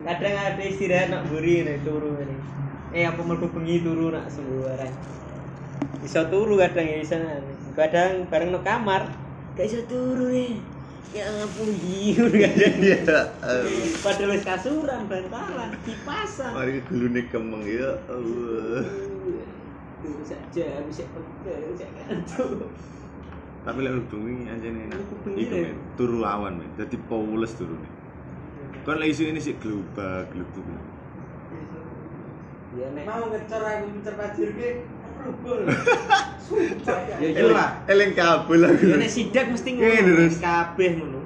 kadang ada istirahat nak buri nih turu ini eh apa mlebu bengi turu nak sembarang bisa turu kadang ya bisa kadang bareng no kamar gak bisa turu nih ya ampun hiu kadang Iya. eh, padahal wis kasuran bantalan dipasang Mari gelune kemeng ya Allah. Turu saja bisa pegal bisa ngantuk Tapi lek bengi anjene enak. Aku bengi Iku turu awan men. Dadi pules turune. Kon lek isu ini sih globak glubuk. ya nek mau ngecor aku ngecer pasir ke rubul ya ya lah Eling kabel aku. ya nek sidak mesti Ngene, ngono terus. kabeh ngono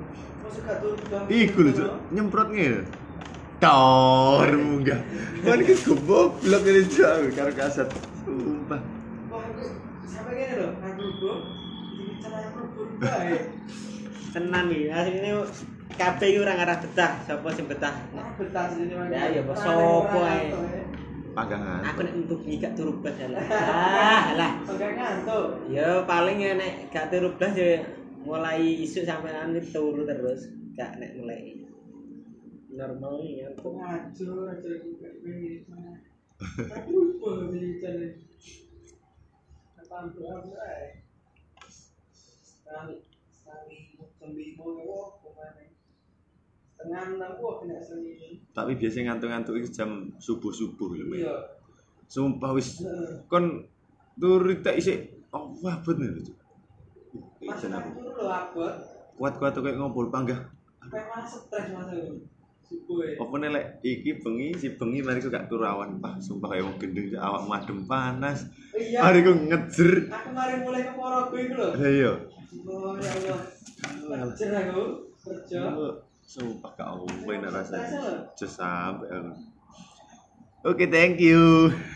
Iku lho, nyemprot ngene. Tor munggah. Kon iki goblok ngene jauh karo kasat. Sumpah. aku sampai gini loh kan rubul jadi cara yang baik tenan iki asline kabeh iki ora ngarah betah. Sapa sing betah? Nah, betah sini Mas. Ya, ya, sopo orang ae. ya. Pagangan. aku nek untuk bengi gak turu blas lah ah lah. Pakai ngantuk. Ya paling ya nek gak turu blas ya mulai isuk sampai nanti turu terus gak nek mulai normal ya. Kok ngajur ngajur aku gak pengen aku rubul jadi cara apa aja sekali sekali Tapi biasanya ngantuk-ngantuk iki jam subuh-subuh lho. iya Sumpah wis kon turu tak isik oh wah bener lho. Mas aku. lo abot Kuat-kuat kayak ngobrol panggah. sampai malah stres mas ya Apa nih lek iki bengi si bengi mari ku gak turu awan pah sumpah kayak wong gendeng awak madem panas. iya Mari ku ngejer. aku mari mulai ke Porogo itu loh Lah iya. Oh ya Allah ngejer aku kerja Sumpah gak apa nek rasane. Rasa lho. Just sampai. Oke, thank you.